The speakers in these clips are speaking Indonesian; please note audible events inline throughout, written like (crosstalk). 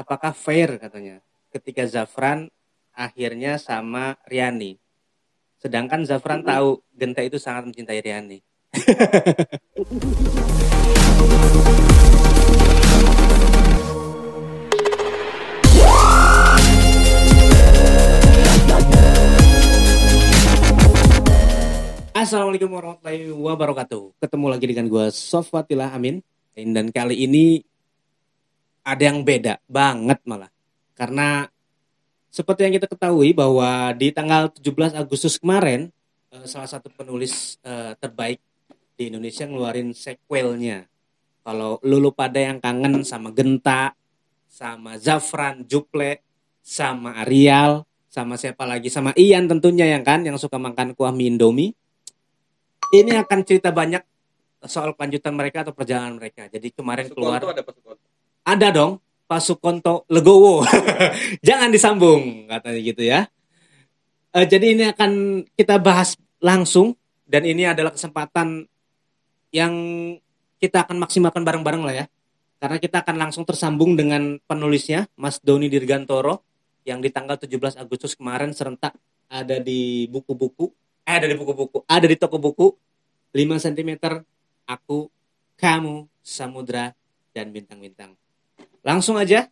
apakah fair katanya ketika Zafran akhirnya sama Riani. Sedangkan Zafran tahu Genta itu sangat mencintai Riani. (laughs) Assalamualaikum warahmatullahi wabarakatuh. Ketemu lagi dengan gue Sofwatilah Amin. Dan kali ini ada yang beda banget malah. Karena seperti yang kita ketahui bahwa di tanggal 17 Agustus kemarin eh, salah satu penulis eh, terbaik di Indonesia ngeluarin sequelnya. Kalau lulu pada yang kangen sama Genta, sama Zafran, Juple, sama Arial, sama siapa lagi, sama Ian tentunya yang kan yang suka makan kuah mie Indomie. Ini akan cerita banyak soal kelanjutan mereka atau perjalanan mereka. Jadi kemarin keluar ada. Ada dong Pak Sukonto Legowo. (laughs) Jangan disambung katanya gitu ya. Eh, jadi ini akan kita bahas langsung dan ini adalah kesempatan yang kita akan maksimalkan bareng-bareng lah ya. Karena kita akan langsung tersambung dengan penulisnya Mas Doni Dirgantoro yang di tanggal 17 Agustus kemarin serentak ada di buku-buku eh ada di buku-buku, ada di toko buku 5 cm aku, kamu, samudra dan bintang-bintang. Langsung aja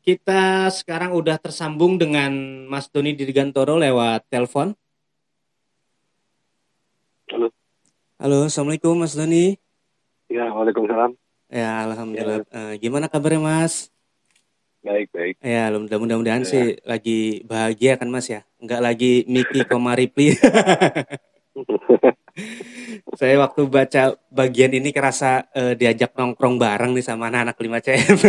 kita sekarang udah tersambung dengan Mas Doni Dirgantoro lewat telepon. Halo. Halo, Assalamualaikum Mas Doni. Ya, Waalaikumsalam. Ya, alhamdulillah. Eh, gimana kabarnya Mas? Baik, baik. Ya, mudah- mudah-mudahan Ya. sih lagi bahagia kan Mas ya. Enggak lagi Miki Komaripli. (laughs) (laughs) Saya waktu baca bagian ini kerasa eh, diajak nongkrong bareng nih sama anak-anak 5CM. (laughs)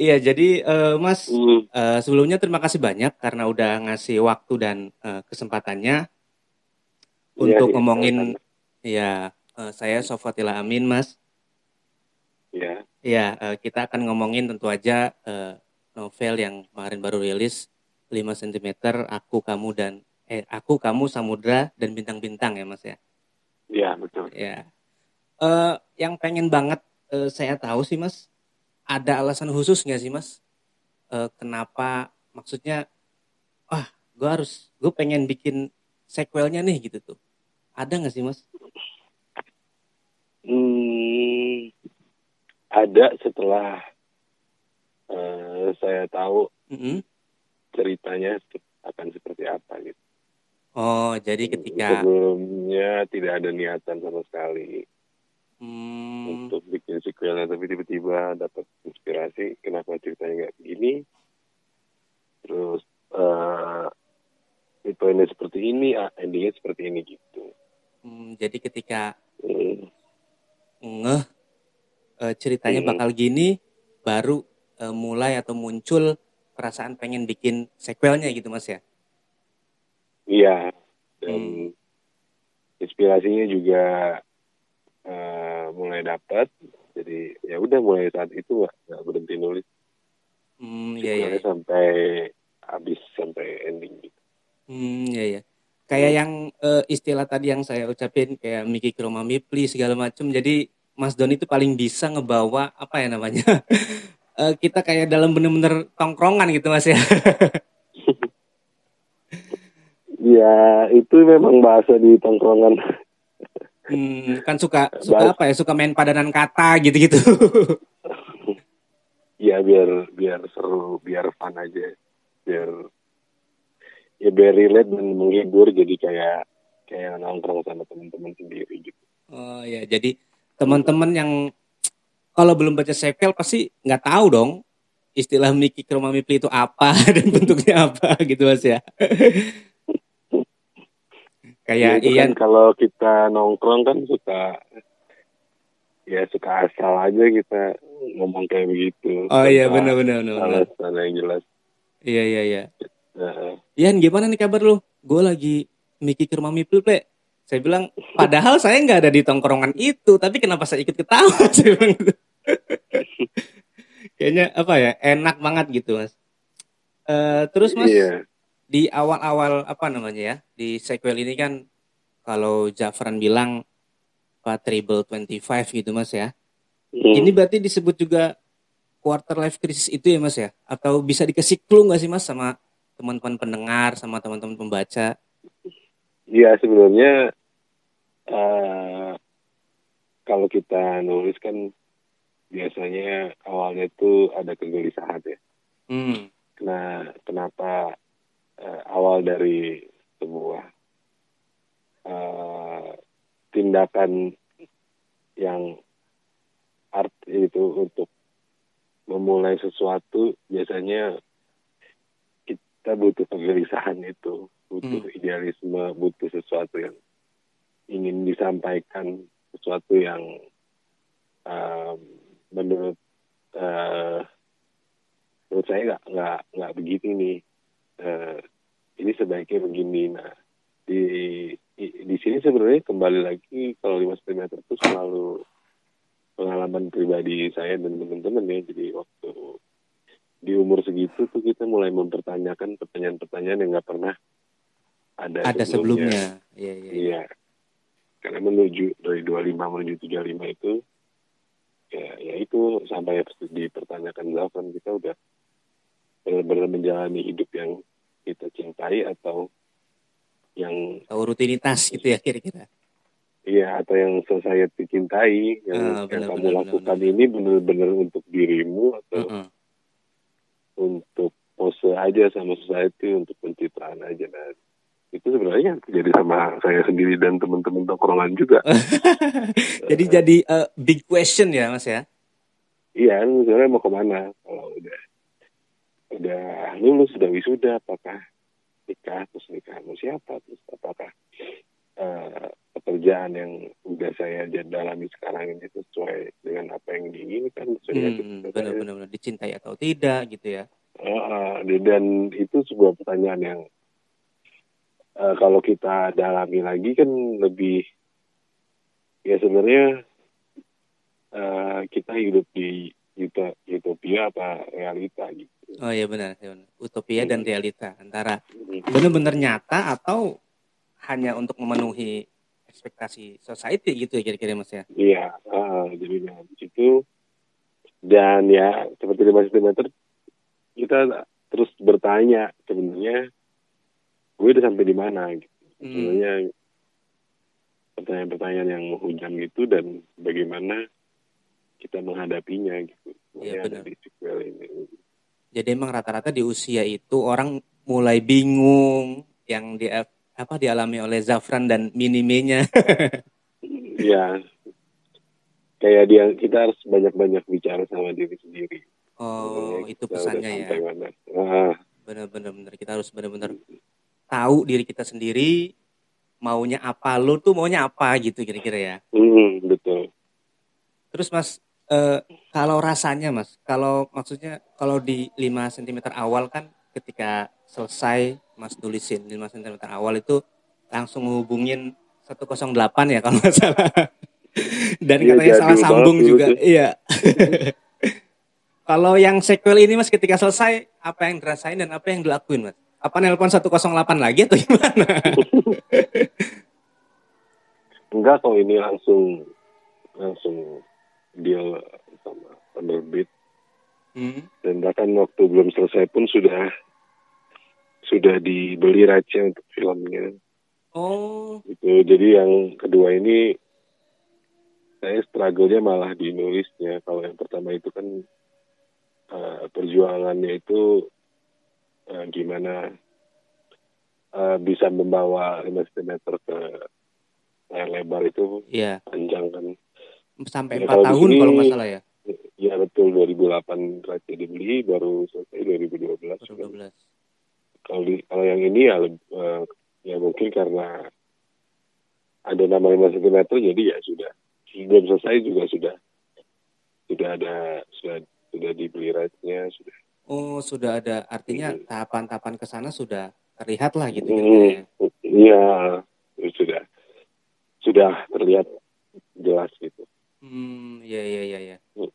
Iya, jadi eh, Mas Hmm, eh, sebelumnya terima kasih banyak karena udah ngasih waktu dan eh, kesempatannya untuk iya, ngomongin ya eh, saya Sofatila Amin, Mas. Ya, Ya, eh, kita akan ngomongin tentu aja eh, novel yang kemarin baru rilis 5 cm Aku Kamu dan eh Aku Kamu Samudra dan Bintang-bintang ya, Mas ya. ya betul. Ya. Eh yang pengen banget eh, saya tahu sih, Mas, ada alasan khusus nggak sih, Mas? Eh, kenapa maksudnya wah, gue harus gue pengen bikin sequelnya nih gitu tuh. Ada nggak sih, Mas? Hmm, ada setelah eh, saya tahu Mm-mm. Ceritanya akan seperti apa gitu. Oh, jadi ketika Sebelumnya tidak ada niatan sama sekali hmm, untuk bikin sequelnya, tapi tiba-tiba dapat inspirasi kenapa ceritanya kayak begini. Terus eh itu ini seperti ini, ah, endingnya seperti ini gitu. hmm, jadi ketika Hmm. ngeh eh, ceritanya Hmm. bakal gini baru eh, mulai atau muncul perasaan pengen bikin sequelnya gitu mas ya? Iya, dan Hmm. inspirasinya juga eh, mulai dapat. Jadi ya udah mulai saat itu nggak berhenti nulis. Hmm ya ya Sequelnya sampai habis sampai ending gitu. hmm ya ya kayak yang eh, istilah tadi yang saya ucapin kayak Miki Kroma Mipli segala macam jadi Mas Doni itu paling bisa ngebawa apa ya namanya (laughs) Eh, kita kayak dalam bener-bener tongkrongan gitu mas ya. (laughs) Ya itu memang bahasa di tongkrongan. hmm, kan suka suka apa ya? Suka main padanan kata gitu-gitu. (laughs) Ya biar biar seru, biar fun aja, biar ya biar relate dan menghibur. Jadi kayak kayak nongkrong sama teman-teman sendiri gitu. Oh ya, jadi teman-teman yang kalau belum baca sequel pasti nggak tahu dong istilah Miki Kroma Mipli itu apa (laughs) dan bentuknya apa gitu mas ya. (laughs) Ya, Kayak itu Ian, kan kalau kita nongkrong kan suka ya suka asal aja kita ngomong kayak begitu. oh iya Tanpa benar-benar benar. alasan yang jelas. Iya iya iya. Nah, Ian gimana nih kabar lu? Gue lagi Miki Kroma Mipli Ple. Saya bilang padahal saya nggak ada di tongkrongan itu, tapi kenapa saya ikut ketawa? (laughs) saya bilang gitu. Kayaknya apa ya enak banget gitu mas. Eh, terus mas iya. di awal-awal apa namanya ya di sequel ini kan kalau Jafran bilang apa Triple 25 gitu mas ya Hmm. Ini berarti disebut juga quarter life crisis itu ya Mas ya? Atau bisa dikasih clue nggak sih Mas sama teman-teman pendengar, sama teman-teman pembaca? Ya sebenarnya eh, kalau kita nulis kan biasanya awalnya itu ada kegelisahan ya. Hmm. Nah, kenapa eh, awal dari sebuah eh, tindakan yang art itu untuk memulai sesuatu biasanya kita butuh kegelisahan itu, butuh Hmm. idealisme, butuh sesuatu yang ingin disampaikan, sesuatu yang menurut eh, menurut saya nggak nggak nggak begini nih Eh, ini sebaiknya begini nah di di, di sini sebenarnya kembali lagi kalau 5 cm itu selalu pengalaman pribadi saya dan teman-teman ya jadi waktu di umur segitu tuh kita mulai mempertanyakan pertanyaan-pertanyaan yang nggak pernah ada, Ada sebelumnya. Iya, iya. Iya. Karena menuju dari 25 menuju 35 itu ya ya itu sampai dipertanyakan Zafran kita udah benar-benar menjalani hidup yang kita cintai atau yang Atau rutinitas gitu ya kira-kira. iya atau yang society cintai Ah, yang, yang kamu benar, lakukan benar. ini benar-benar untuk dirimu atau Heeh. untuk pose aja sama society untuk pencitraan aja nah itu sebenarnya terjadi sama saya sendiri dan teman-teman tongkrongan juga (laughs) jadi jadi eh, big question ya Mas ya. Iya, sebenarnya mau ke mana? Kalau udah udah lulus, sudah wisuda, apakah nikah terus nikah sama siapa? Terus apakah eh, pekerjaan yang udah saya dalami sekarang ini sesuai dengan apa yang diinginkan? Sesuai Hmm, benar-benar benar. dicintai atau tidak gitu ya. Eh, eh, dan itu sebuah pertanyaan yang eh, kalau kita dalami lagi kan lebih ya sebenarnya eh, kita hidup di uto- utopia apa realita gitu. Oh iya benar, iya benar. Utopia dan realita antara Hmm. benar-benar nyata atau hanya untuk memenuhi ekspektasi society gitu ya kira-kira Mas ya. Iya, ah, jadi di situ dan ya seperti lima cm kita terus bertanya sebenarnya gue udah sampai di mana gitu. Hmm. Sebenarnya pertanyaan-pertanyaan yang menghujam gitu dan bagaimana kita menghadapinya gitu. Iya, ada benar. di sequel ini. Jadi emang rata-rata di usia itu orang mulai bingung yang di apa dialami oleh Zafran dan Minimenya. (laughs) Ya, kayak dia kita harus banyak-banyak bicara sama diri sendiri. oh, Sebenarnya itu pesannya ya. Ah, Benar-benar benar. Kita harus benar-benar tahu diri kita sendiri maunya apa lu tuh maunya apa gitu kira-kira ya. hmm, betul. Terus Mas eh, kalau rasanya Mas, kalau maksudnya kalau di 5 cm awal kan ketika selesai Mas tulisin 5 cm awal itu langsung hubungin 108 ya kalau nggak salah. (laughs) Dan Iya, katanya salah sambung juga. tuh. Iya. (laughs) kalau yang sequel ini Mas ketika selesai apa yang dirasain dan apa yang dilakuin Mas? Apa nelpon 108 lagi atau gimana? (laughs) Enggak kok ini langsung langsung deal sama penerbit Hmm. dan bahkan waktu belum selesai pun sudah sudah dibeli rights-nya untuk filmnya. Oh, itu jadi yang kedua ini saya struggle-nya malah di nulisnya. Kalau yang pertama itu kan eh, perjuangannya itu gimana eh, bisa membawa 5 cm ke layar lebar itu iya. panjang kan Sampai Ya, 4 kalau di tahun sini- kalau nggak salah ya. ya betul 2008 rights dibeli baru selesai 2012 kan. 2012. kalau di kalau yang ini ya eh, ya mungkin karena ada nama 5 cm jadi ya sudah belum selesai juga sudah sudah ada sudah sudah dibeli rights-nya sudah Oh, sudah ada artinya Hmm. tahapan-tahapan ke sana sudah terlihat lah gitu Hmm, ya. iya sudah sudah terlihat jelas gitu Hmm, iya iya iya ya. Hmm.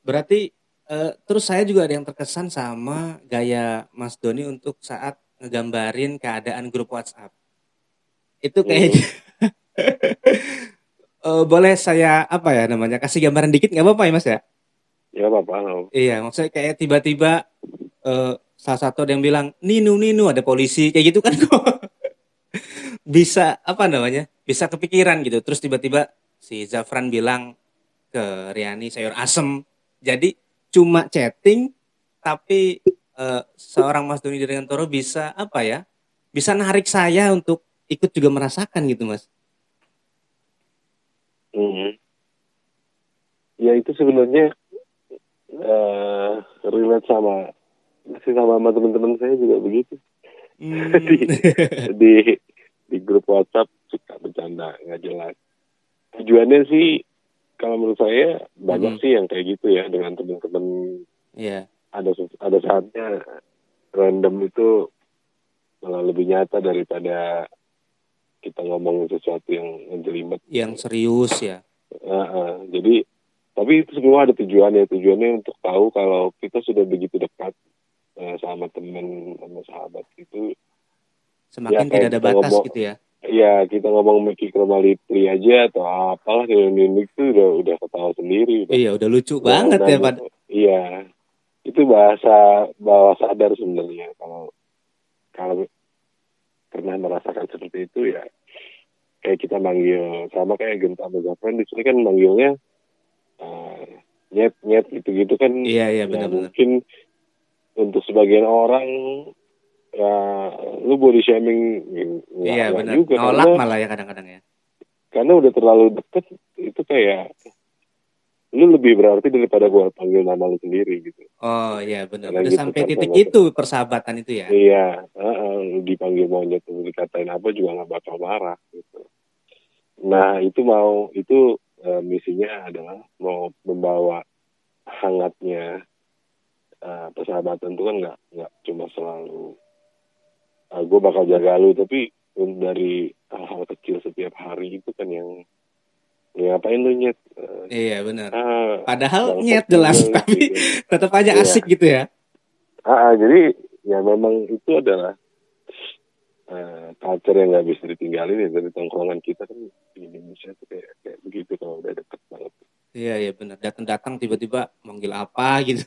Berarti eh, terus saya juga ada yang terkesan sama gaya Mas Doni untuk saat ngegambarin keadaan grup WhatsApp. Itu kayaknya (laughs) eh, boleh saya apa ya namanya kasih gambaran dikit nggak apa-apa ya mas ya? Ya apa-apa. Iya, maksudnya kayak tiba-tiba eh, salah satu ada yang bilang Ninu Ninu ada polisi kayak gitu kan kok (laughs) bisa apa namanya? Bisa kepikiran gitu. Terus tiba-tiba si Zafran bilang ke Riani sayur asem. Jadi cuma chatting tapi eh, seorang Mas Doni dengan Toro bisa apa ya? Bisa narik saya untuk ikut juga merasakan gitu, Mas. Mhm. Ya itu sebenarnya eh relate sama masih sama sama teman-teman saya juga begitu. Hmm. (laughs) di di grup WhatsApp suka bercanda nggak jelas. Tujuannya sih kalau menurut saya banyak Mhm. sih yang kayak gitu ya dengan teman-teman Iya. ada ada saatnya random itu malah lebih nyata daripada kita ngomong sesuatu yang menjelimet. yang serius ya. Heeh, jadi tapi itu semua ada tujuannya tujuannya untuk tahu kalau kita sudah begitu dekat eh, sama teman sama sahabat itu Semakin Ya, tidak ada batas ngomong- gitu ya. ya kita ngomong micromalipli aja atau apalah kayak ini itu udah udah ketawa sendiri udah, Iya, udah lucu udah- banget ya. Pak. iya itu bahasa bawah sadar sebenarnya kalau kalau pernah merasakan seperti itu ya kayak kita manggil sama kayak Genta sama Zafran di sini kan manggilnya nyet nyet gitu gitu kan Iya, iya ya benar-benar. mungkin untuk sebagian orang ya lu body shaming nggak- Iya, benar. juga Nolak karena malah ya kadang-kadang ya. karena udah terlalu deket itu kayak lu lebih berarti daripada gua panggil nama lu sendiri gitu Oh, iya benar. Udah gitu sampai kan, titik sama- itu persahabatan itu ya. iya heeh, lu dipanggil monyet lu dikatain apa juga nggak bakal marah gitu nah itu mau itu eh, misinya adalah mau membawa hangatnya eh, persahabatan itu kan nggak nggak cuma selalu gue bakal jaga lu tapi dari hal-hal kecil setiap hari itu kan yang ya ngapain lu nyet Eh, Iya, benar. ah, Padahal nyet jelas gitu. (laughs) tapi tetap aja Iya. asik gitu ya. Ah, ah, jadi ya memang itu adalah eh, culture yang nggak bisa ditinggalin ya dari tongkrongan kita kan di Indonesia tuh kayak begitu kalau udah deket banget. Iya, iya benar. Datang-datang tiba-tiba manggil apa gitu.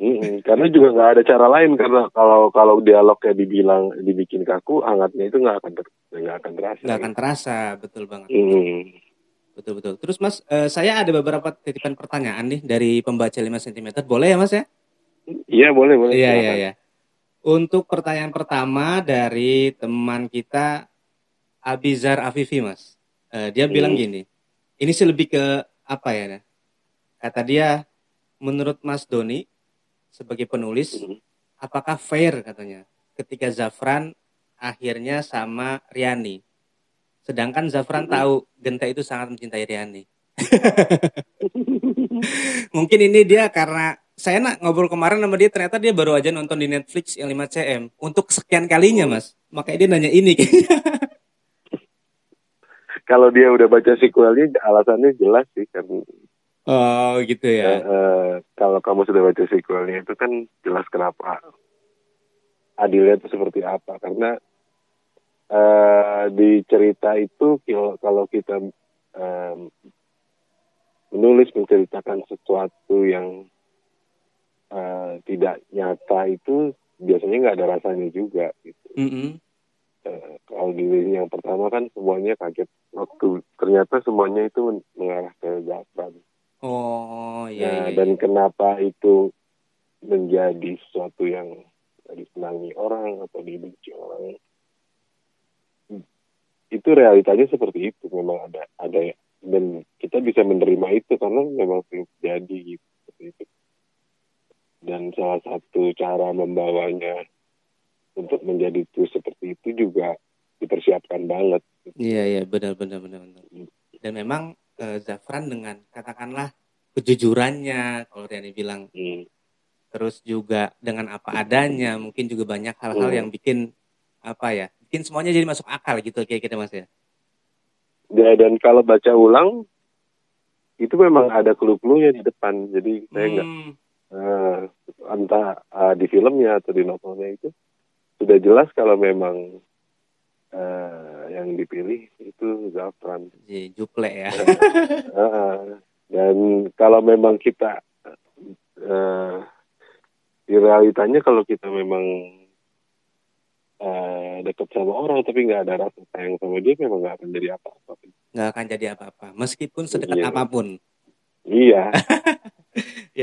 Mm-mm, karena juga nggak ada cara lain karena kalau kalau dialognya dibilang dibikin kaku hangatnya itu nggak akan ter- nggak akan terasa. Nggak akan terasa, betul banget. Mm. Betul betul. Terus Mas, eh, saya ada beberapa titipan pertanyaan nih dari pembaca 5 cm. Boleh ya Mas ya? Iya boleh boleh. Iya iya iya. Untuk pertanyaan pertama dari teman kita Abizar Afifi Mas. Eh, dia bilang Hmm. gini. Ini sih lebih ke apa ya? Nah? Kata dia menurut Mas Doni sebagai penulis Mm. apakah fair katanya ketika Zafran akhirnya sama Riani. Sedangkan Zafran Mhm. tahu Genta itu sangat mencintai Riani. (laughs) Mungkin ini dia karena saya nak ngobrol kemarin sama dia ternyata dia baru aja nonton di Netflix yang 5 cm untuk sekian kalinya Oh. mas. Makanya dia nanya ini. (laughs) Kalau dia udah baca sequelnya alasannya jelas sih kan Oh gitu ya. eh, kalau kamu sudah baca sequelnya itu kan jelas kenapa adilnya itu seperti apa karena eh, di cerita itu kalau kita em, menulis menceritakan sesuatu yang eh, tidak nyata itu biasanya nggak ada rasanya juga gitu. Mm-mm. Eh, kalau di yang pertama kan semuanya kaget. Waktu ternyata semuanya itu men- mengarah ke Zafran. Oh Nah, iya iya. dan kenapa itu menjadi sesuatu yang disenangi orang atau dibenci orang? Itu realitanya seperti itu. Memang ada ada dan kita bisa menerima itu karena memang sering terjadi gitu seperti itu. Dan salah satu cara membawanya untuk menjadi itu seperti itu juga dipersiapkan banget Iya iya benar benar benar benar. Dan memang eh, Zafran dengan katakanlah kejujurannya kalau Riani bilang Hmm. terus juga dengan apa adanya mungkin juga banyak hal-hal Hmm. yang bikin apa ya bikin semuanya jadi masuk akal gitu kayak kita mas ya Ya, dan kalau baca ulang itu memang ada clue-cluenya di depan jadi saya nggak Hmm, eh, entah eh, di filmnya atau di novelnya itu sudah jelas kalau memang eh, yang dipilih itu Zafran. Ji, Juple ya. (laughs) Ah, dan kalau memang kita eh, di realitanya kalau kita memang eh, dekat sama orang tapi nggak ada rasa sayang sama dia memang nggak akan jadi apa-apa. Nggak akan jadi apa-apa. Meskipun sedekat Iya. apa pun. Iya. (laughs)